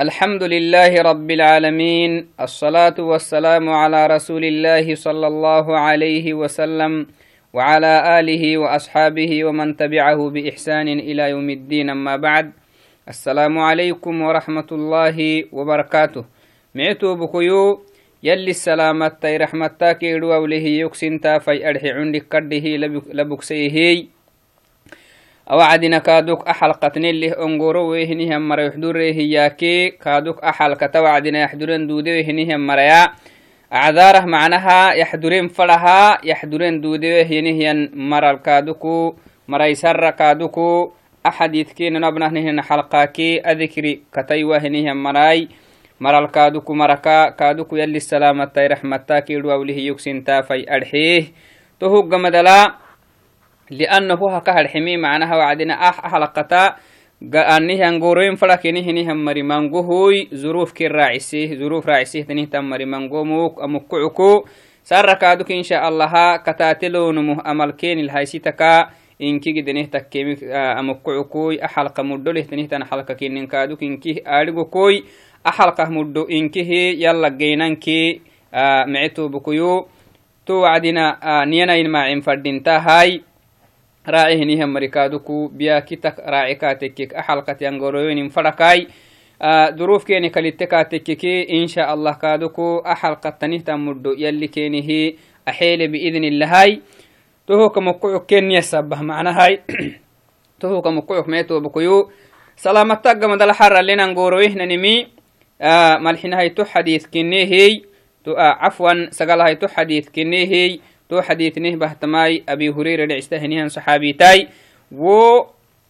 الحمد لله رب العالمين الصلاة والسلام على رسول الله صلى الله عليه وسلم وعلى آله وأصحابه ومن تبعه بإحسان إلى يوم الدين أما بعد السلام عليكم ورحمة الله وبركاته. معتو بكيو يلي السلامة رحمتك إدوا وله يكسنتا في أرحي عندك كده لبكسيهي. Awacdina kaaduk axalqatneleh ongoro wehinihan mara yaxdurehiyaake kaaduk axalkata wacdina yaxduren duudewehinihan maraya acdaarah macnaha yaxduren faraha yaxduren duudewehinihiyan maral kaaduku maraysarra kaaduku axadidkenanabnahnihin xalqaake adikri kataiwahinihan maray maral kaaduku maraka kaaduku yalli salaamatay raxmatakeedwawlihi yugsintaafay adxeeh tohuggamadala لأنه هكا الحمي معناها وعدنا أح أحلقتا أنه أنقورين فلكنه نهم مري منقوهوي ظروف كي راعسيه ظروف راعسيه تنه تمري منقو موك أمكعكو سركادك إن شاء الله كتاتلو نمه أمل كين الهايسيتكا inki gideneh takkemi amukkucukoy axalqa muddo lehtenihtan xalka kininkaduk inki arigokoy axalqah muddo inkihi yalla geynanki mecetubukuyu to wacdina niyanain macin fadintahay raacihinihan marikaaduku biyakitak raaci kaatekkek axalkat yangoroyonin farakai duruuf keni kalitte kaatekkeki insha allah kaaduku axalqattanihtan muddo yalli kenihi axeele biidn illahay tohoka mokoyok keniyasabah macnahay tohoka mokoyok meetobakuyu salaamattaggamadala xaralenan goroyihnanimi malxinahayto xadiis kinehey cafwan sagalahayto xadiis kinehey تو حديثنه بهتماي أبي هريرة لعستهنها صحابيتاي و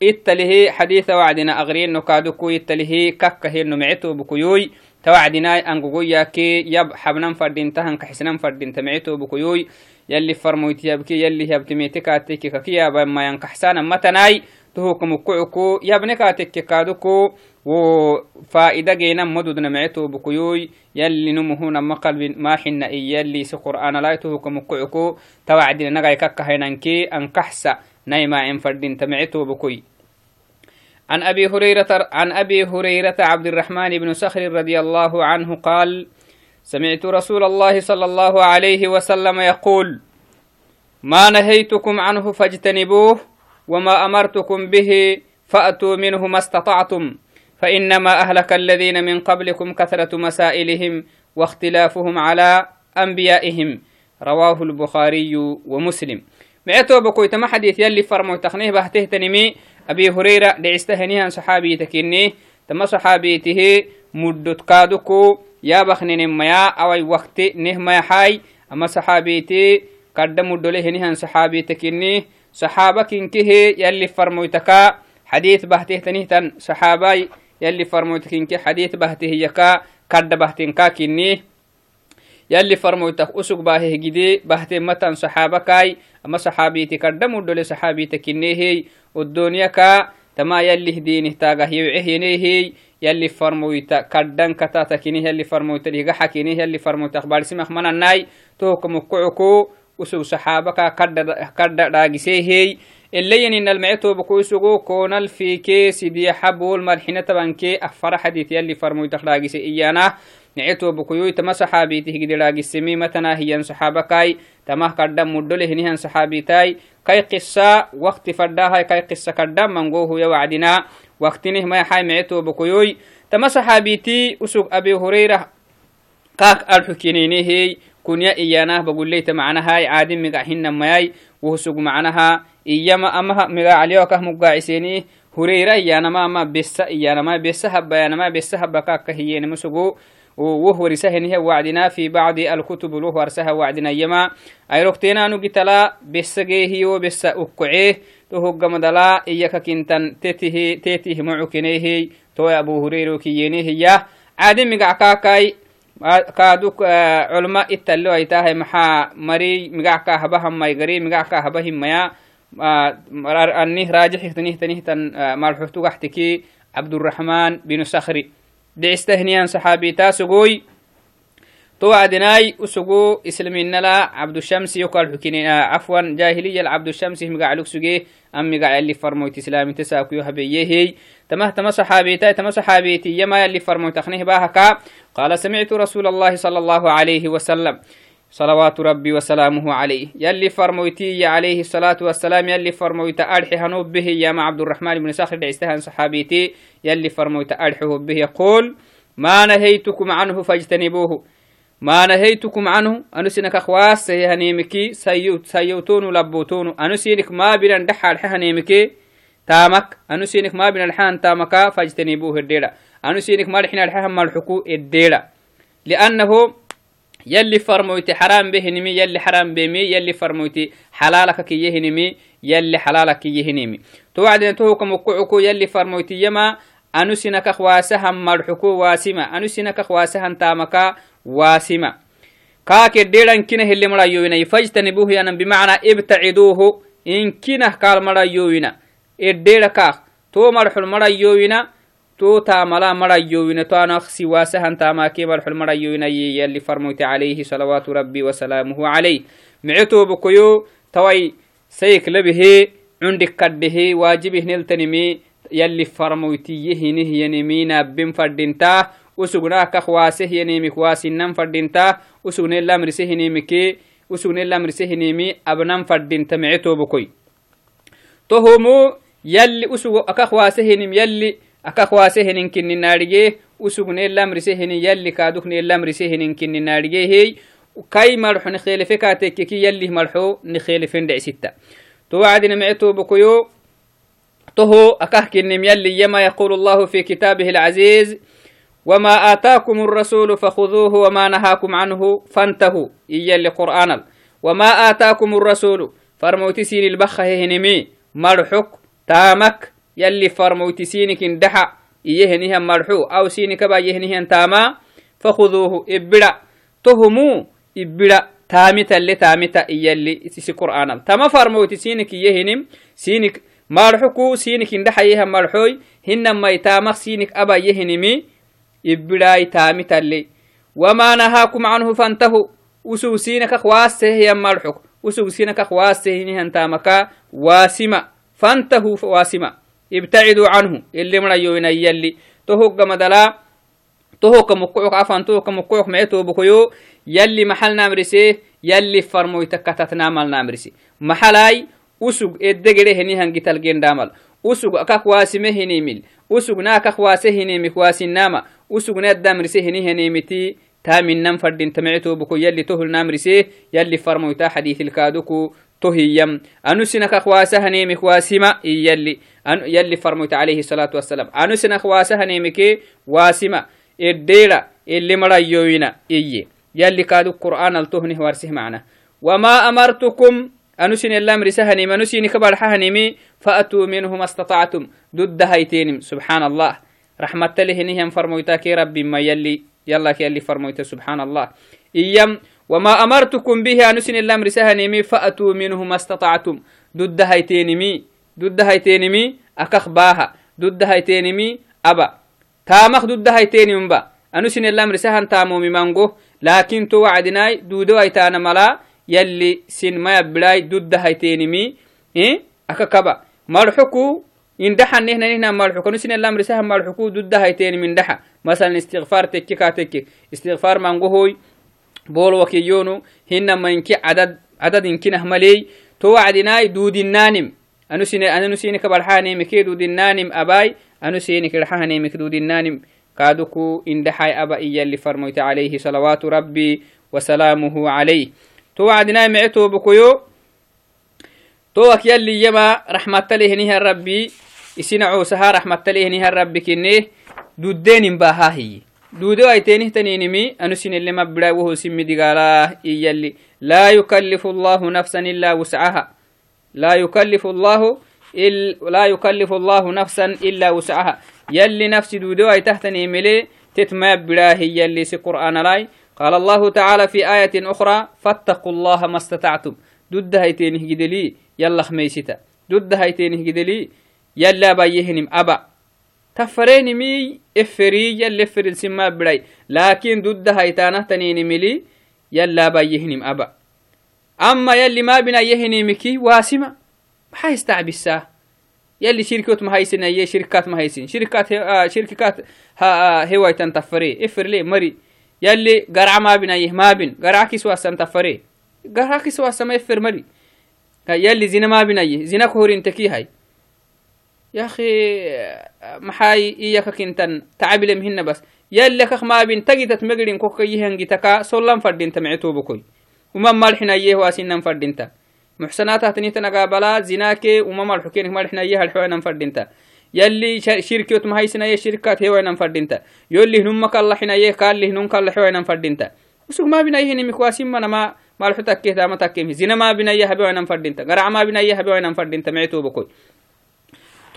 إتله حديث وعدنا أغرين نكادوكو إتله ككه نمعتو بكيوي. توعدنا أنقويا كي يب حبنا فردين تهن كحسنا فردين تمعتو بكيوي. يلي فرمويت يبكي يلي يبتميتك أتيكي ككيا بما ينكحسانا متناي. تهوك مكعكو يبنك أتيكي كادوكو وفائدة جينا مدود نمعتو بكيوي يلي نمهونا مقلب ما حنا يلي سقرآن لا يتهوك مكعكو توعدنا نغاي ككهينانكي أنكحسا نايما عن فردين تمعتو بكوي. عن أبي هريرة عن أبي هريرة عبد الرحمن بن صخر رضي الله عنه قال سمعت رسول الله صلى الله عليه وسلم يقول ما نهيتكم عنه فاجتنبوه وما أمرتكم به فأتوا منه ما استطعتم. فإنما أهلك الذين من قبلكم كثرة مسائلهم واختلافهم على أنبيائهم. رواه البخاري ومسلم. معتو بكويت ما حديث يلي فرمو تخنيه بهته تنمي أبي هريرة دعستهنيها صحابي تكنيه تما صحابيته مدت كادوكو. يا بخنين ميا أوي وقت نه ميا حاي. أما صحابيتي قد مدله هنيهن صحابي تكنيه saxaaba kinkehe yalli farmoytaka xadiid bahtehtanihtan saxaabai yalli farmoyta kinke xadiid bahtehiyaka kadda bahtenka kinni. Yalli farmoytak usug baahehgide bahtematan saxaabakai ama saxaabiti kaddhamudhole saxaabita kinneehey oddooniyaka tama yallih diinihtagah yewcehyeneehey yalli farmoyta kaddan katatakineh yalli farmoyta dhigahakine yalli farmoytak baadsimak mananai tohokamukkucuko فرمويتا ليغا حكينه يلي فرمويتا أخبار سمخ من الناي توكم كعكو وسو صحابك كد راجسيه اللي إن المعتو بكوسو كون الفيكي سيدي حبول مرحنة بانكي أفر حديث يلي فرمويتا راجسي إيانا نعتو بكيوي تما صحابيته قد راجسمي متنا هي صحابكاي تما كدن مدله هنيهن صحابيتاي كاي قصة وقت كنيا إيانا بقول لي معنا هاي عادم مقاحين ماي وسوق معناها إياما أما مقا عليو كه مقاعسيني هريرة إيانا ما ما بس إيانا ما بس هبا إيانا ما بس هبا كاك هي نمسقو وهو رسهن وعدنا في بعض الكتب له ورسها وعدنا يما أي ركتنا نقتلا بس أكعيه تهج مدلا إياك كنتن تته تته معكنيه تو أبو هريرة كيينيه يا عادم مقعكاكاي kaaduk culma ittalo aitahay maxaa mari migacka habaham maygari migacka habahimaya anih raajixihtanihtanihtan malxuhtugaxtiki cabdurahman binu sakhri dhicistahniyan saxaabitaa sugoy تو وعدناي أسقو إسلامنا لا عبد الشمس يقال حكينا عفوا جاهلية عبد الشمس مقع سجي أم مقع اللي فرموت إسلامي تساكو يهبيه تمه تم صحابيتي تم صحابيتي يما اللي فرموت تخنيه باهكا. قال سمعت رسول الله صلى الله عليه وسلم صلوات ربي وسلامه عليه يلي فرمويتي عليه الصلاة والسلام يلي فرمويت أرحي هنوب به يا مع عبد الرحمن بن صخر دعستهن صحابيتي يلي فرمويت أرحيه به. يقول ما نهيتكم عنه فاجتنبوه. ما نهيتكم عنه. أنسينك أخواس هنيمكي سيوت سيوتون لبوتون أنسينك ما بين دحال هنيمكي تامك. أنسينك ما بين الحان تامك فاجتنبوه الديرة. أنسينك ما لحنا الحان مالحكو الديرة. لأنه يلي فرمويتي حرام بهنمي يلي حرام بمي يلي فرمويتي حلالك كي يهنمي يلي حلالك كي يهنمي توعدين توكم وقعكو يلي فرمويتي يما. أنسينك أخواسها مرحكو واسمة. أنسينك أخواسها تامكا. واسمة. كاك الديران كنه اللي مرا يوينا فاجتنبوه يعني بمعنى إبتعدوه. إن كنه قال مرا يوينا الديرا كاك تو مرحل مرا يوينا تو تاملا مرا يوينا تو أنا سواسها تاماكي مرحل مرا يوينا يلي فرموت عليه صلوات ربي وسلامه عليه. معتو بكيو. توي سيك لبه عندك كده واجبه نلتنمي. يلي فرموتيه نهي نمينا بن فردنتاه usugna kakwasehiyanimik waasinan fadinta usugne lamrisehinimike usugne lamrisehinimi abnan fadinta mice tobokoy tohomo yalli usugo akakwasehinim yalli akakwasehenin kinninarige usugne lamrisehini yalli kadukne lamrisehinin kinninarigehey kai marxo nikhelefe katekeki yalli marxo nikhelefen dhecsitta wacdina mice tobokoyo toho akahkinim yalli yama yaqulu allahu fi kitabihi العزيز وما آتاكم الرسول فخذوه وما نهاكم عنه فانتهوا. إيا لقرآن وما آتاكم الرسول. فرموتسين البخه هنمي مرحك تامك. يلي فرموتسينك اندحى إيهنها مرحو أو سينك با يهنها تاما. فخذوه إبدا تهمو إبدا تامتا اللي تامتا إيا اللي سي قرآن تما فرموتسينك يهنم سينك مرحكو سينك اندحى يها مرحوي. هنما يتامك سينك أبا يهنمي إبلاي تامي تلي. وما نهاكم عنه فانتهوا. وسوسينك خواسه يمالحك وسوسينك خواسه نهن تامكا واسمة. فانتهوا واسمة ابتعدوا عنه. اللي من يوين يلي تهوك مدلا. تهوك مقعوك عفان تهوك مقعوك معتو بكيو يلي محل نامرسيه يلي فرمو يتكتت نامل نامرسي. محلاي. usug eddegere henihan gitalgendaamal usug akak waasime hinimil usugna akak waase hinimik waasinama usugna addamrise hini henimiti taminan fadin tamictobuko yalli tohulnamrise yalli farmoyta xadiisilkaaduku tohiyam anusinakak waasa hanimik waasima iyalli yalli farmoyta alayhi salaatu wassalam anusinak waasa hanimike waasima eddeera اللي مريوينا إيه يلي كادو قرآن التهنه وارسه معنا وما أمرتكم أنسين اللام رسهني منسين كبر حهنمي فأتوا منه ما استطعتم ضد هيتينم سبحان الله رحمة له نهم فرمويتا كي ربي ما يلي يلا يلي فرمويتا سبحان الله إيام وما أمرتكم به أنسين اللام رسهنمي فأتوا منه ما استطعتم. ضد هيتينمي ضد هيتينمي أكخ باها. ضد هيتينمي أبا. تامخ ضد هيتينم با أنسين اللام رسهن تامو ممانغو لكن تو وعدناي دودو أيتانا ملا يلي سن ما يبلاي ضد هيتينمي إيه؟ أككبا مرحكو إن دحا نهنا نهنا مرحكو نسين الأمر سهم مرحكو ضد هيتين من دحا. مثلا استغفار تكي كاتكي استغفار منغوهوي بول وكيونو هنا ما ينكي عدد عدد يمكن ملي توعدناي دود النانم أنو سين أنا نسينك بالحاني مكي دود النانم أباي. أنو سينك الحاني مكي دود النانم كادوكو إن دحاي أبا إيا اللي فرميت عليه. صلوات ايتينه تنينمي أنو سن اللي مبدا وهو سمي دقالا يلي لا يكلف الله نفسا إلا وسعها لا يكلف الله إل لا يكلف الله نفسا إلا وسعها يلي نفس دودو اي تحتني ملي تتما بلا هي يلي سي قرآن لاي قال الله تعالى في آية أخرى فاتقوا الله ما استطعتم ضد هيتينه جدلي يلا خميستا ضد يلا بايهنم أبا تفرينمي افري يلي فريل سما براي لكن ضد هيتانه تنيني ملي يلا بيهنم أبا أما يلي ما بنا يهنمكي واسمة ما يستعبساه يلي شركات ما هيسن أي شركات ما هيسن شركات آه شركات ها آه هواي تنتفري افر لي مري يلي قرع ما بنا يه ما بين قرع كسوا سنتفري قرع كسوا سما افر مري يلي زنا ما بنا يه زنا كهورين تكي هاي يا أخي محاي إياك كنتن. تعبل مهن بس. يلي كخ ما بين تجدت مقرين كوكا يهنجي تكا سولان فردين تمعتو بكوي وما مالحنا يه واسنن فردين تا. محسناتها تنيت نقابلا زناكي وما مالحكين مالحنا يه الحوانا فردين تا. يلي شركة ما هيسنا يه شركات هوانا فردين تا. يلي هنمك الله حنا يه قال لي هنمك الله حوانا فردين تا. وسوق ما بنا يهني مكواسين ما ما مالحو تكيه تاما تكيه. زنا ما بنا يه هبوانا فردين تا. قرع ما بنا يه هبوانا فردين تا. معتو بكوي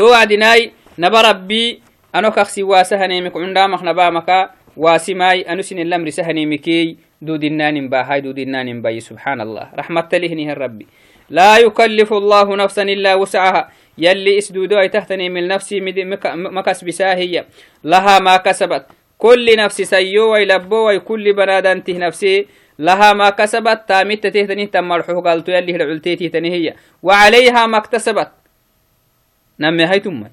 تو وعدناي نبا ربي أنو كخسي واسهنيمك عندامك نبامك واسماي أنو سن الأمر سهنيمكي دود النان با هاي دود النان باي سبحان الله رحمة لهنه الربي لا يكلف الله نفسا إلا وسعها. يلي اسدودو أي تحتني من نفسي مكس بساهية لها ما كسبت. كل نفس سيو ويلبو وكل بنادنته نفسي. لها ما كسبت. تامت تهتني تم الحقوق قالتو يلي العلتيتي تنهي وعليها ما اكتسبت. نمي هاي تمي.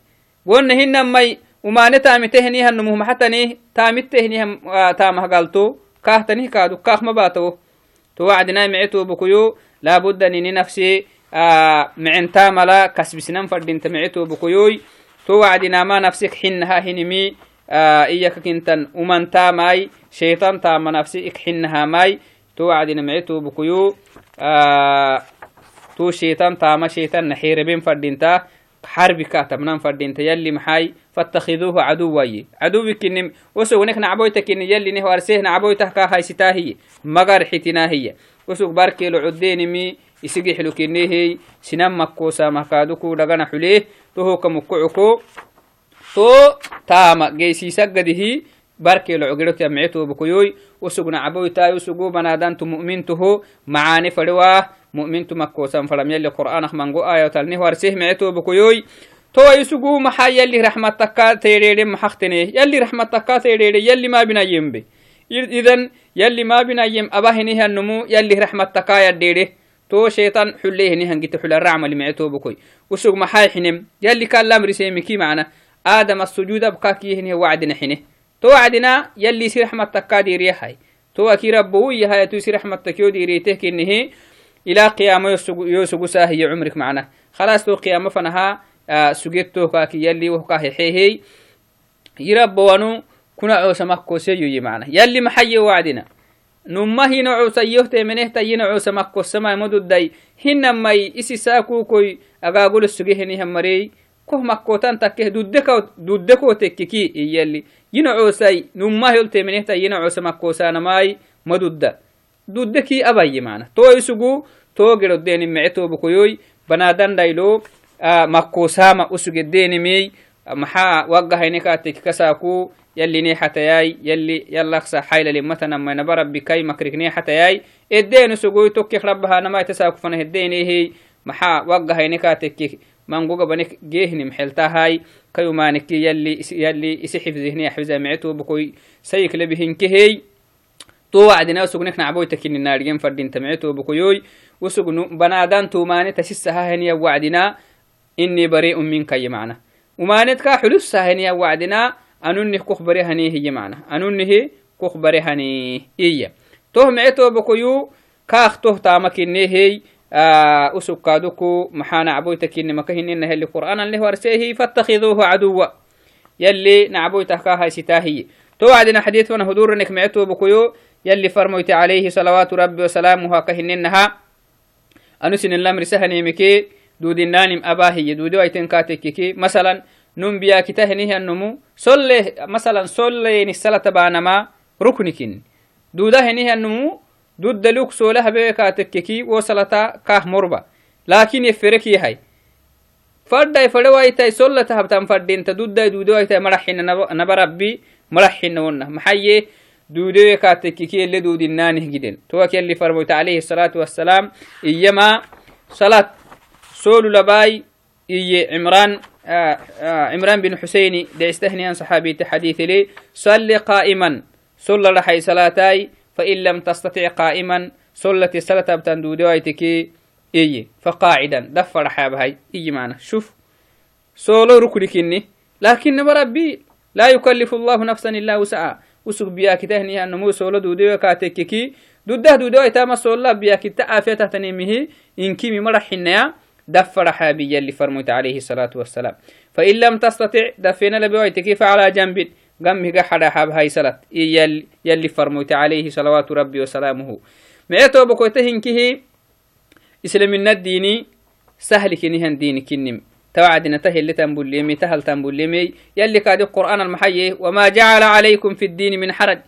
ون هن مي وما نتامي تهني هنمو محتني تامي تهني هم تامه قالتو كاه تني كادو كاه ما باتو. تو وعدنا معتو بكيو لابد أن نفسي آه معن تاملا كسب سنن فردين تمعتو بكيوي. تو وعدنا ما نفسك حنها هنمي آه إياك كنتن ومن تاماي شيطان تام نفسي إكحنها ماي. تو وعدنا معتو بكيو آه تو شيطان تام شيطان نحير بين فردين تا. حرب كاتمنان فردين يلي محاي فاتخذوه عدوي عدو كنم وسو ونك نعبويتك إن يلي نه وارسيه نعبويته كا هاي ستاهي. مغار حتنا هي. وسو باركي لعدين مي كنيه سنام مكوسا مكادوكو دغنا حليه. تو كمكعكو تو تاما جيسي سقده barke usugna caboytaay usugu banadantu mu'mintuhu macaani fadhiwah مؤمنت مكوسا فلم يلي قرآن من قو آية تلنه وارسيه معتو بكيوي تو يسقو محايا يلي رحمة تكا تيريري محاختنيه يلي رحمة تكا تيريري يلي ما بنا يمبي إذن يلي ما بنا يم أباهنيه النمو يلي رحمة يا يديري تو شيطان حليه نهان جيت حل الرعم اللي معتو بكوي وسوق محاي حنم يلي كان لامر سيمكي معنا آدم السجود بقاكي هنه وعدنا حنه تو وعدنا يلي سي رحمة تكا ديريه هاي تو أكي ربوه يهاي تو سي رحمة تكيو ديريته كنهي إلى قيامة يوسقو ساهي عمرك معنا. خلاص تو قيامة فنها آه سجدتو كاكي يلي وكا هي يربو ونو كنا عوسى مكو سيو معنا. يلي محي وعدنا. نما هنا عوسى يهتي منه تينا عوسى مكو السماء مدد داي. هنا مي إسي ساكو كوي أغاقول السجيه هم مري. كه مكوتان تكه دودكو دودكو تككي يلي. ينعوسي نما يلتي منه تا ينعوس مكوسانا ماي مدودة تو غير الدين معتو بكويوي بنادان دايلو آه مكوساما أسوغ الدين مي maxaa waggahaynekaatek kasaaku yalli neexatayay yalli yallaksa xayla limatanamai naba rabbikay makrik neexatayay eddeenu sugoy tokkek rabbahanamai tasaakufana heddeenehey maxaa waggahaynekaatekke mangoga banek geehnim xeltahay kayumaniki yalli isi xifzihni xifza mictu bukoy sayik lebihinkehey to wacdina usugnek nacboytakini naadhigen fadhinta mictu bukoyoy usugnu banaadan tumane tasisahaheniya wacdina ini bari'un minkaye macna umanet ka xulusaheniya wacdina anunih kok barehani hiye macna anunihi kok barehani iya toh micto bukoyu kaak toh tamakinehey usukaaduku maxaa nacboytakinni makahinina heli qur'aanan leh warseehi fattakiduuhu caduwa yalli nacboytah kaa haysitaahiye to wacdina xadiidfana huduranek mecetobukuyo yalli farmoyte calayhi salawaatu rabbi wasalaamuha kahininaha anusin lamri sahanimike duudinaanim abaahiye duudo aiten kaatekkiki masalan num biyakitahenihiannumu solle masalan solleenisalata baanama ruknikin duudahenihiannumu duddaluk soole habeekaatekkeki wo salata kaah morba laakin yeferek yahay fadday fade waitai sollata habtan fadinta dudday duude waitai maraxina naba rabbi maraxina wonna maxaye duudewe kaatekkeki ele duudinaanih giden towak yalli farmoyta alayhi الsalaatu wassalaam iyama salat soolu labaay iye cimraan آه آه عمران بن حسين دعستهني عن صحابي حديث لي صل قائما. صلى لحي صلاتاي فإن لم تستطع قائما صلت الصلاة بتندودي وايتكي إيه فقاعدا. دفر حابهاي إيه معنا شوف سولو ركنكني لكن بربي لا يكلف الله نفسا إلا وسعها. أنه مو سولو دودي وكاتككي دوده دودي ويتاما سولا بيا كتا آفية تنميه إنكي ممرحنا دفر حابي اللي فرمت عليه الصلاة والسلام فإن لم تستطع دفنا لبويتك فعلى جنب قمه حدا حاب هاي صلاة يلي, يلي فرمت عليه صلوات ربي وسلامه معتو بكوته كه إسلام الديني سهل كنهن ديني كنم توعدنا اللي تنبوليمي تهل تنبوليمي. يلي كاد القرآن المحيي وما جعل عليكم في الدين من حرج.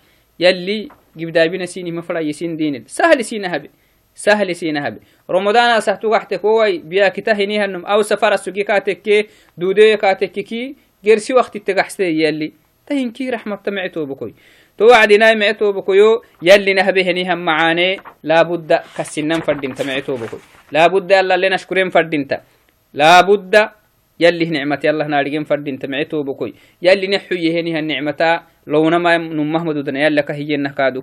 يلي جبدا بنا سيني مفرا يسين دين. سهل سينا هبي سهل سينا هبي. رمضان سهتو وحتك هو بيا كتهني هنم أو سفر السجي كاتك دودي كاتك كي جرسي وقت التجحسي يلي. تهين كي رحمة تمعتو بكوي توعدنا معتو بكيو يلي نهبه نهم معاني لابد كسنن فردين تمعتو بكوي لابد الله لنا شكرين فردين لابد يلي نعمة الله نارجين فردين تمعتو بكوي. يلي نحو يهني النعمة لو نما نمه مدودنا يلا كهي النكادو.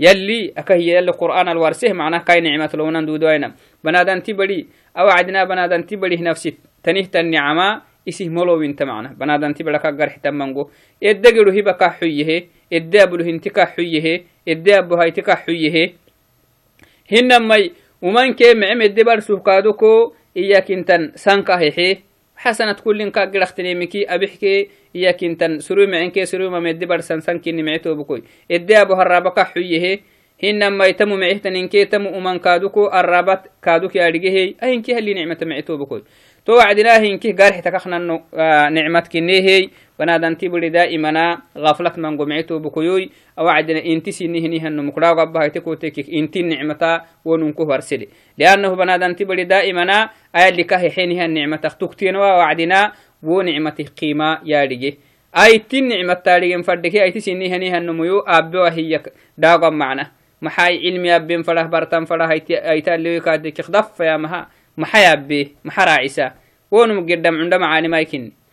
يلي أكهي يلي القرآن الوارسه معناه كاي نعمة لو نندو دوينا بنادان تبري أو عدنا بنادان تبري نفسي. تنيه النعمة isih molowinta macna banadanti bada kaggar hitamango edde gedo hiba ka xuyyehe edde abulu hinti ka xuyyehe edde abuhayti ka xuyyehe hinamai umanke mecem edde bar suhkaado ko iyakintan sanka hehe حسنة كل كا قرختني مكي أبحكي إيا كنتن سرو معينكي سرو ما مدي برسن سن كني معتو بكوي. إدي أبو هرابك حيه هنما يتم معيهتن إنكي تم أمان كادوكو الرابط كادوكي أرجيه أينكي هلي نعمة بنادنتي بلي دائما غفلت من قمعتو بكيوي أو عدنا إنتي سينيه هنو مقراو قبها تكو تكيك إنتي النعمة وننكو هرسلي لأنه بنادنتي بلي دائما اللي كهي حينها النعمة تكتين وعدنا ونعمة قيمة يارجي أي تين نعمة تاريجين فردكي أي تسينيه هنيه النمو أبو هي داغم معنا. maxay cilmi abben fadah bartan fadah aitaleyokaadeki kdafayamaha maxay abbe maxa raacisa wonum gedam cunda macaanimaykini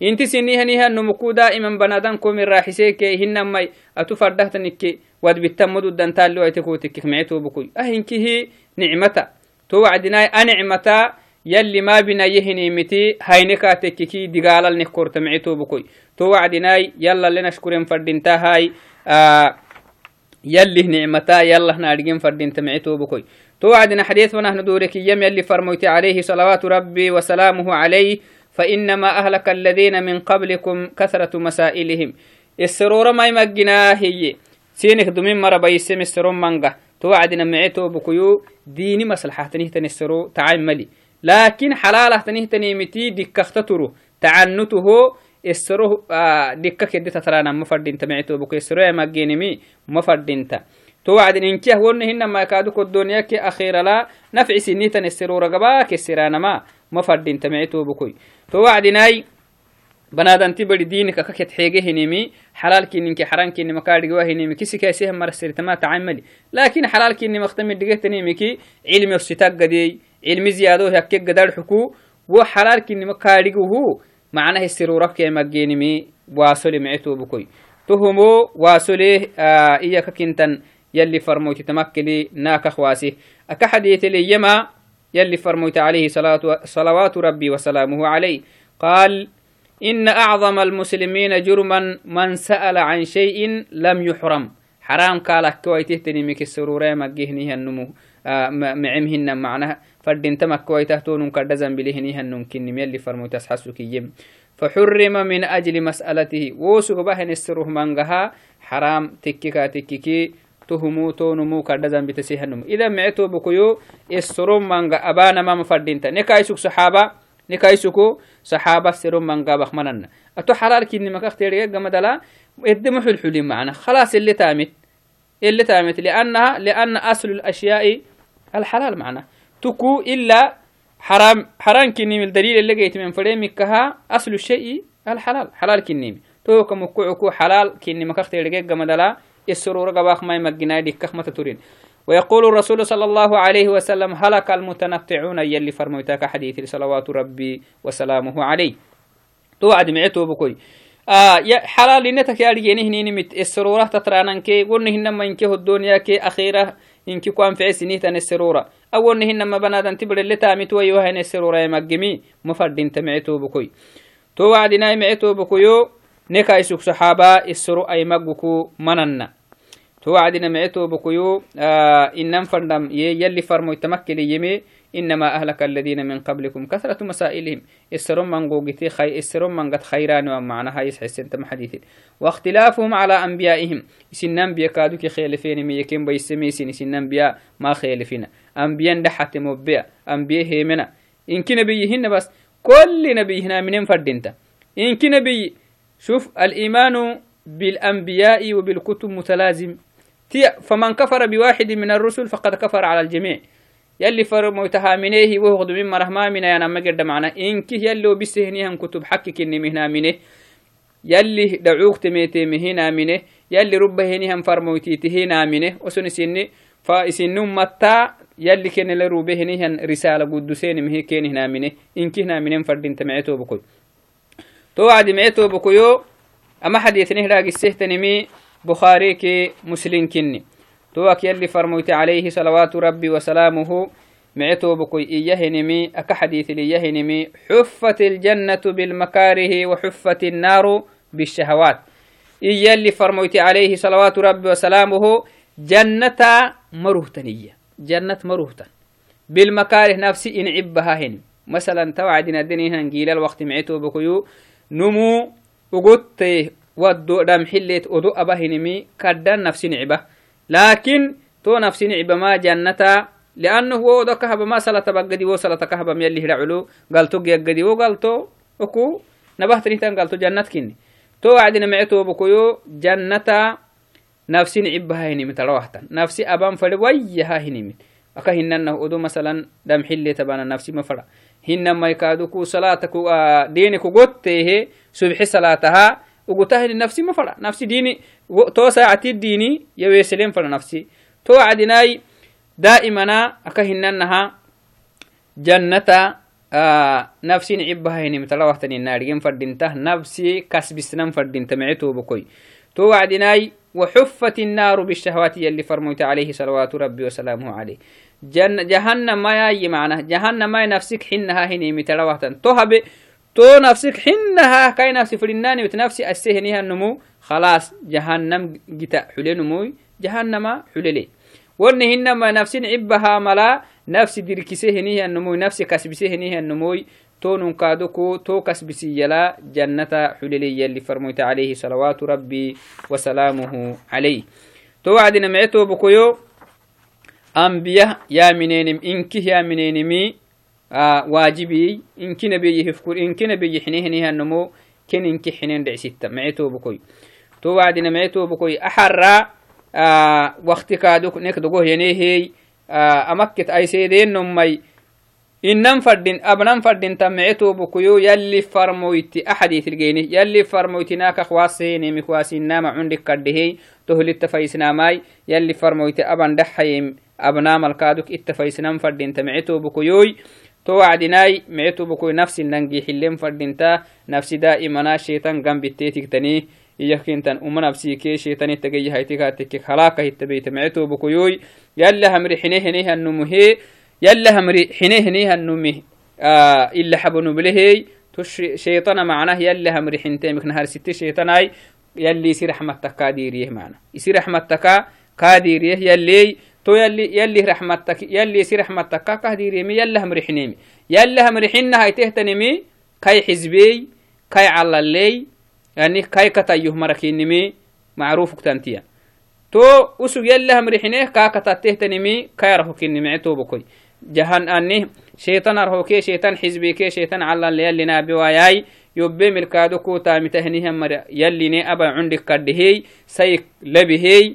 inti sinihanihanumuku daa'iman banadan komin raaxiseke hinamai atu wadbitammadudantaalioaite kotekek mecetobukuy ahinkihi nicmata to wacdinai a nicmata yalli ma binayehinimiti hayne kaatekeki digaalalnek korta mecetobukuy to wacdinai yalla lenashkuren fadintahay يلي نعمتا يلا نارجين فردين تمعتو بكوي توعدنا حديث ونحن دورك يم يلي فرموت عليه صلوات ربي فإنما أهلك الذين من قبلكم كثرة مسائلهم. السرور ما يمجنا هي. سينك دمين مرة بيسم السرور منغا توعدنا معتو بكيو. ديني مصلحة تنهتني السرور تعملي لكن حلالة تنهتني متي دكختترو تعنته isro dikka kedita tarana mafadinta mecto buko isroya maggenimi mafadinta to wacdin inkiyah wonna hinama kaadu kodoniyake akhirala nafci sinitan isiruragaba kesiranama mafadinta mecto bukoy to wacdinai banadanti bari diinika kaket xeege hinimi xalaalkininki xarankinima kaadhigawa hinimi kisikasiha marasiritama tacamali lakin xalaalkinima ktami dhigetanimiki cilmi ositaggadey cilmi ziyaado hakke gadar xuku wo xalaalkinima kaadhiguhu معناه السرورك يا مجينمي واسولي معتو بكوي تهمو واسولي آه إياك كنتن يلي فرموت تمكلي ناك خواسي أكا حديث لي يما يلي فرموت عليه صلوات ربي وسلامه عليه. قال إن أعظم المسلمين جرما من سأل عن شيء لم يحرم. حرام قالك كويته تنميك السرورة مجيهني النمو آه معمهن معناها فردين تمك كويته تونون كردزن بلهنيها نمكن يلي فرمو تسحسك يم فحرم من أجل مسألته. وسوك بهن السروه منغها. حرام تككا تككي. تهمو تونمو كردزن بتسيهنم إذا معتو بكيو السروم منغا أبانا ما مفردين نكايسوك صحابة نكايسوكو صحابة السروم منغا بخمنن أتو حلال كيني مكاخ تيريا قمدلا الدمح الحليم معنا خلاص اللي تامت اللي تامت لأنها لأن أصل الأشياء الحلال معنا تكو إلا حرام حرام كنيم الدليل اللي جيت من فريمك كها أصل الشيء الحلال حلال كنيم تو كمكوعكو حلال كنيم كختي رجيك جمدلا السرور قباخ ما يمجنا دي كخمة تورين ويقول الرسول صلى الله عليه وسلم هلك المتنطعون يلي فرموتاك حديث صلوات ربي وسلامه عليه. تو وعد معتو بكوي. آه يا حلال إنتك يا رجيني هني مت السرورة تترانن كي قلنا هنا ما إنك الدنيا كي أخيرة إنك كوان في سنين تن السرورة أول هنا ما بنادن تبر اللي تامت ويوه هن السرورة يمجمي مفردين تمعتو بكوي. تو وعدنا معتو بكويو. نكا يسوك صحابة السرو أي مجكو مننا. تو وعدنا معتو بكويو آه إنم فردم يلي فرمو يتمكن يمي إنما أهلك الذين من قبلكم كثرة مسائلهم. السرم من قوقتي خي السرم من قد خيران ومعنى هاي يسحسن تم حديث واختلافهم على أنبيائهم. سن أنبياء كادوك خيلفين ميكين بيسميسين سن أنبياء ما خيلفين. أنبياء دحت مبيا أنبياء هيمنا. إن كي نبيهن بس كل نبيهنا من فردنت إن كي نبي شوف الإيمان بالأنبياء وبالكتب متلازم. فمن كفر بواحد من الرسل فقد كفر على الجميع. يلي فرمو تهامنيه وهو من مرهما من يانا مقرد معنا إنك يلي بسهنيهم كتب حكك مهنا منه يلي دعوك تميتي مهنا منه يلي ربهنيهم فرموتي تهينا منه وسن سني فإسنهم متى يلي كان لروبهنيهم رسالة قدسين مهي كين هنا منه إنك هنا منهم فردين تمعتو بكل. توعد معتو بكيو. أما حديث نهراق السهتنمي بخاري كي مسلم كني. توك يلي فرموت عليه صلوات ربي وسلامه. معتو بكوي إيه نمي أك حديث ليه نمي حفت الجنة بالمكاره وحفت النار بالشهوات. إيه يلي فرموت عليه صلوات ربي وسلامه. جنة مروهتنية جنة مروهتن بالمكاره نفسي إن عبها هن. مثلا توعدنا الدنيا هنجيل الوقت معتو بكيو. نمو وقلت ودو دم حلت ودو أبهنمي كدن نفسي نعبه. لكن تو نفسي نعب ما جنتا لأنه هو ده كهب ما سلة بقدي وسلة كهب يلي رعلو. قال تو يقدي وقال تو أكو نبهت نيتان قال تو جنة كني. تو عدنا معتو بكيو جنتا نفسي نعبها هني متروحتا نفسي أبان فلي ويها هني من أكا هننه أدو مثلا دم حلي تبانا نفسي مفرا. قوته سبح صلاتها وقتها نفسي مفرا نفسي ديني تو ساعتي الديني يويسلين فر نفسي. تو عدناي دائما أكهننها جنة آه نفسي نعبها هني مثل وقتني النار فردينته نفسي كسب سنم فردينته معتو بكوي تو وعدناي وحفت النار بالشهوات يلي فرموت عليه صلوات ربي وسلامه عليه. جهنم ياي معناه جهنم ما نفسك حنها هني مثل وقتن تو تو نفسك حنها كاي نفسي فرناني وتنفسي السهنيها النمو. خلاص جهنم جتا حلي نموي. جهنم حللي ورني هنما نفس عبها ملا. نفس دركسه هنيه النموي. نفس كسبسه هنيه النموي. تون كادوكو تو كسبسي يلا. جنة حللي يلي فرميت عليه صلوات ربي وسلامه عليه. تو وعدنا معتو بكيو أنبياء يا منينم إنك يا منينمي آه واجبي إنك نبي يفكر إنك نبي يحنيه هنيه النمو كن إنك حنين دع ستة معتو بكوي. تو وعدنا معتو بكوي. أحرى آه وقت كادوك نكدوه ينهي آه أمكت أي سيدين نمي. إنم فردين أبنم فردين تمعتو بكيو يلي فرمويتي أحدي تلقيني يلي فرمويتي ناك خواسيني مخواسين نام عندك كردهي. تهل التفايسنا ماي. يلي فرمويتي أبن دحيم. أبنام الكادوك التفايسنام فردين تمعتو بكيوي تو وعدناي معتو بكوي نفسي ننجي حلم فردينتا نفسي دائما شيطان جنب التيتك تنيه iyakintan uma nafsike sheitani tagayi haytikatekek halaka hitabeyta meceto bokoyoy yalla hamri xine henehanumuhe yalla hamri xine henehanumi ila xabonublehey to sheitana macnah yalla hamri xintemik naharsite sheitanai yalli isi raxmatta kadiriyeh mana isi raxmatta ka kadiriyeh yalley to yalli yalli raxmatta yalli isi raxmatta ka kahdiriyemi yalla hamri xinemi yalla hamri xinna haytehtanimi kay xizbey kay calaley يعني كاي كتايوه مركينمي معروف كتانتيا تو أسوق يلا مريحنه كا كتاتيه تنمي كاي رهو كنمي بكوي جهان أني شيطان أرهوكي شيطان حزبيكي شيطان على اللي يلي نابي وياي يوبي ملكادو كو تامي تهنيهم مر يلي ني أبا عندك كدهي سيك لبهي.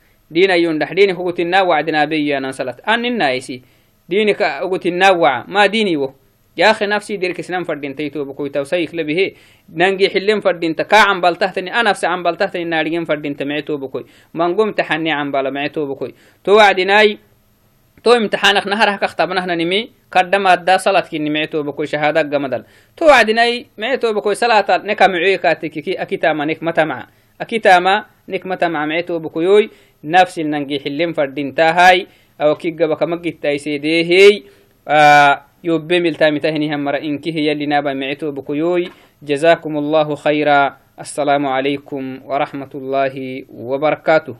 بكيو معتو بكيو نفسي دراب لماي نفسي دراب لي بس نفسي مثلا دينك قلت مفلا سبحي صلاتها gedama mafara nabsi yo macnah dina yondaxayi mana dina yondax dini hugutinaa wacdinaa beyanan salat aninaisi dini ka hugutinaa waca ma diniwo yaakhi nafsi dirkisnan fadhintaytobokoytawsayik lebihe nangi xillen fadhinta kaa cambaltahtani anafse cambaltahtani naadhigen fadhinta mecetobokoy mango imtixani cambala mecetobokoy to wacdinaai to imtixaanak naharah kaktabnahnanimi kadhamadda saladkini mecetobokoy shahaada gamadal to wacdinai mecetobokoy salata neka mecoyekatekiki akitama nek matamaca akitama nek matamaca mecetobokoyoy nafsil nangi xillen fadhintahai awakigabakamagittaisedeehey يوبي ملتامتهني هم مرة إنكه يلي نابا معتو بكيوي جزاكم الله خيرا السلام عليكم ورحمة الله وبركاته